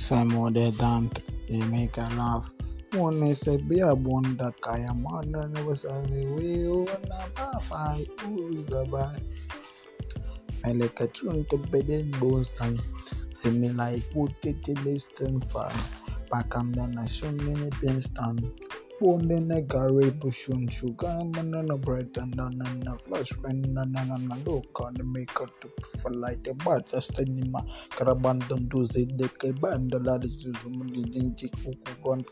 Simon the Damned, they make a laugh. One is a beer bone that I am on and was anyway on a buffy who's a buy. I like a tune to bed Boston. See me like put it in this thing for back and then I show many pins down. Flush, and none and a look on the maker to for light a bat, just in my carabandan does it, the caband, the ladders to the dingy cook, one